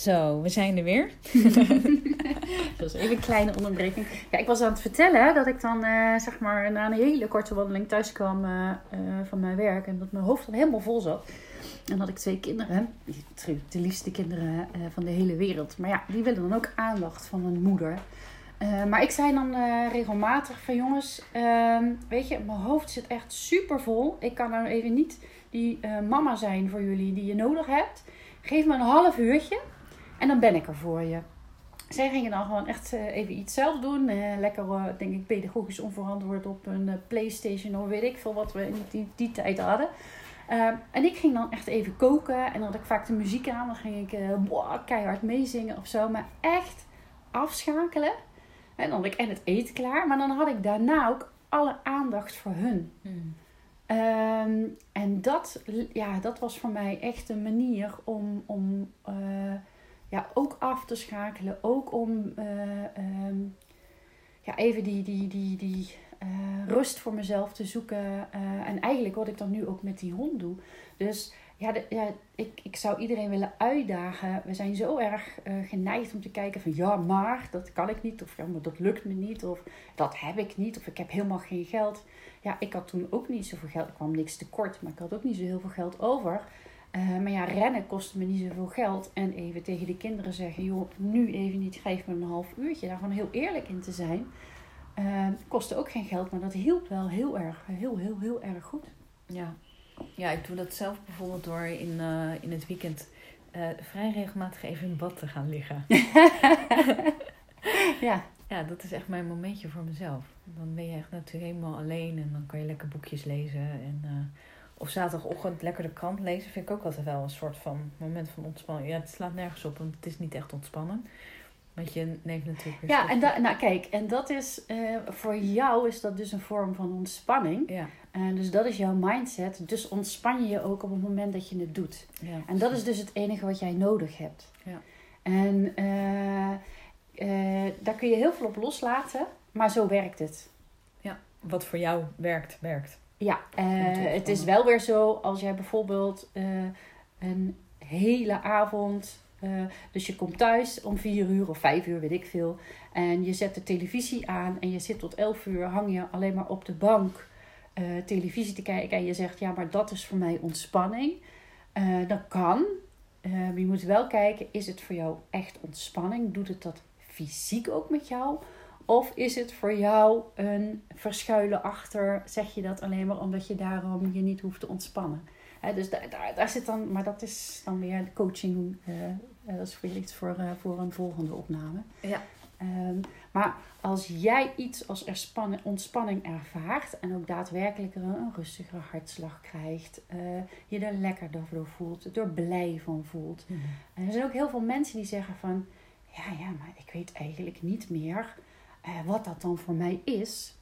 Zo, we zijn er weer. dat is even een kleine onderbreking. Ja, ik was aan het vertellen dat ik dan eh, zeg maar na een hele korte wandeling thuis kwam eh, eh, van mijn werk en dat mijn hoofd dan helemaal vol zat. En had ik twee kinderen, de liefste kinderen van de hele wereld. Maar ja, die willen dan ook aandacht van een moeder. maar ik zei dan regelmatig van jongens, ehm, weet je, mijn hoofd zit echt super vol. Ik kan nou even niet die mama zijn voor jullie die je nodig hebt. Geef me een half uurtje en dan ben ik er voor je. Zij gingen dan gewoon echt eh, even iets zelf doen. Eh, lekker, uh, denk ik, pedagogisch onverantwoord op een Playstation of weet ik veel wat we in die, die tijd hadden. En ik ging dan echt even koken en dan had ik vaak de muziek aan. Dan ging ik boah, keihard meezingen of zo. Maar echt afschakelen. En dan had ik en het eten klaar. Maar dan had ik daarna ook alle aandacht voor hun. Hmm. Ehm, en dat, ja, dat was voor mij echt een manier om, om uh, ja, ook af te schakelen. Ook om uh, um, ja, even die, die, die, die uh, rust voor mezelf te zoeken. en eigenlijk wat ik dan nu ook met die hond doe. Dus ja, de, ja ik, ik zou iedereen willen uitdagen. We zijn zo erg geneigd om te kijken van ja, maar dat kan ik niet. Of ja, maar dat lukt me niet. Of dat heb ik niet. Of ik heb helemaal geen geld ja, ik had toen ook niet zoveel geld. Ik kwam niks tekort, maar ik had ook niet zo heel veel geld over. Uh, maar ja, rennen kostte me niet zoveel geld. En even tegen de kinderen zeggen: joh, nu even niet, geef me een half uurtje. Daar gewoon heel eerlijk in te zijn. Uh, kostte ook geen geld, maar dat hielp wel heel erg, heel, heel, heel erg goed. Ja, ja ik doe dat zelf bijvoorbeeld door in, uh, in het weekend vrij regelmatig even in bad te gaan liggen. ja. Ja, dat is echt mijn momentje voor mezelf. Dan ben je echt natuurlijk helemaal alleen en dan kan je lekker boekjes lezen. En, of zaterdagochtend lekker de krant lezen vind ik ook altijd wel een soort van moment van ontspanning. Ja, het slaat nergens op, want het is niet echt ontspannen. Want je neemt natuurlijk Ja, en dat, nou kijk, en dat is uh, voor jou is dat dus een vorm van ontspanning. Ja. Uh, dus dat is jouw mindset. Dus ontspan je je ook op het moment dat je het doet. Ja, en dat is dus het enige wat jij nodig hebt. Ja. En daar kun je heel veel op loslaten. Maar zo werkt het. Ja, wat voor jou werkt, werkt. Ja, uh, het is wel weer zo als jij bijvoorbeeld uh, een hele avond. Uh, dus je komt thuis om vier uur of vijf uur, weet ik veel. En je zet de televisie aan en je zit tot elf uur, hang je alleen maar op de bank televisie te kijken. En je zegt, ja, maar dat is voor mij ontspanning. dat kan. je moet wel kijken, is het voor jou echt ontspanning? Doet het dat fysiek ook met jou? Of is het voor jou een verschuilen achter, zeg je dat alleen maar omdat je daarom je niet hoeft te ontspannen? dus daar, daar, daar, zit dan, maar dat is dan weer de coaching, uh, dat is weer iets voor, uh, voor een volgende opname. Ja. Um, maar als jij iets als ontspanning ervaart en ook daadwerkelijk een rustigere hartslag krijgt, uh, je er lekkerder door voelt, er blij van voelt. Mm En er zijn ook heel veel mensen die zeggen van, ja, ja, maar ik weet eigenlijk niet meer wat dat dan voor mij is,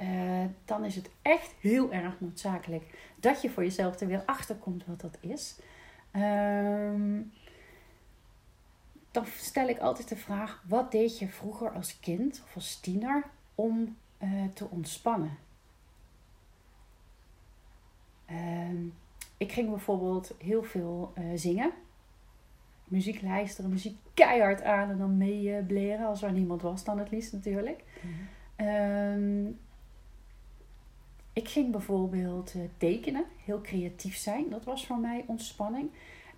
uh, dan is het echt heel erg noodzakelijk dat je voor jezelf er weer achter komt wat dat is. Um, dan stel ik altijd de vraag: wat deed je vroeger als kind of als tiener om uh, te ontspannen? Um, ik ging bijvoorbeeld heel veel zingen muziek luisteren, muziek keihard aan en dan mee bleren als er niemand was dan het liefst natuurlijk. Mhm. Ehm, ik ging bijvoorbeeld uh, tekenen, heel creatief zijn. Dat was voor mij ontspanning.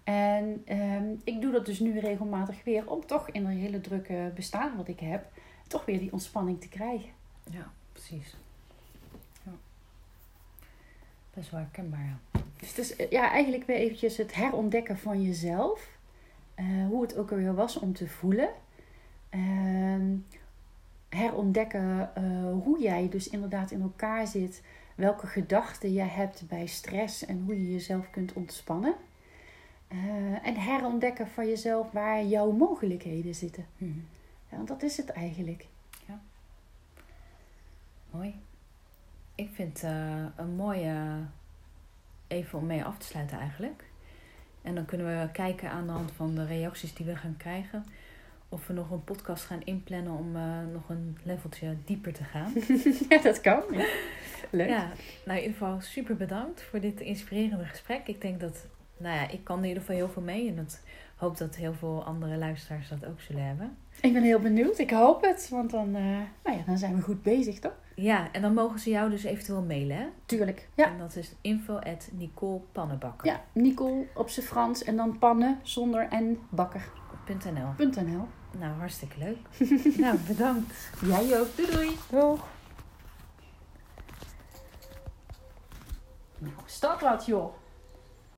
En ehm, ik doe dat dus nu regelmatig weer om toch in een hele drukke bestaan wat ik heb, toch weer die ontspanning te krijgen. Ja, precies. Ja. Best wel herkenbaar, ja. Dus het is ja, eigenlijk weer eventjes het herontdekken van jezelf. Eh, hoe het ook alweer was om te voelen. Uh, herontdekken uh, hoe jij dus inderdaad in elkaar zit. Welke gedachten je hebt bij stress en hoe je jezelf kunt ontspannen. Uh, en herontdekken van jezelf waar jouw mogelijkheden zitten. Hmm. Ja, want dat is het eigenlijk. Ja. Mooi. Ik vind een mooie even om mee af te sluiten eigenlijk. En dan kunnen we kijken aan de hand van de reacties die we gaan krijgen. Of we nog een podcast gaan inplannen om uh, nog een leveltje dieper te gaan. ja, dat kan. Ja. Leuk. Ja, nou in ieder geval super bedankt voor dit inspirerende gesprek. Ik denk dat, nou ja, ik kan in ieder geval heel veel mee. En dat hoop dat heel veel andere luisteraars dat ook zullen hebben. Ik ben heel benieuwd. Ik hoop het. Want dan, eh, nou ja, dan zijn we goed bezig, toch? Ja, en dan mogen ze jou dus eventueel mailen, hè? Tuurlijk. Ja. En dat is info at Nicole Pannenbakker. Ja, Nicole op zijn Frans en dan pannen zonder en bakker.nl. .nl. Nou, hartstikke leuk. nou, bedankt. Jij ook. Doei doei. Doeg. Nou, start wat joh.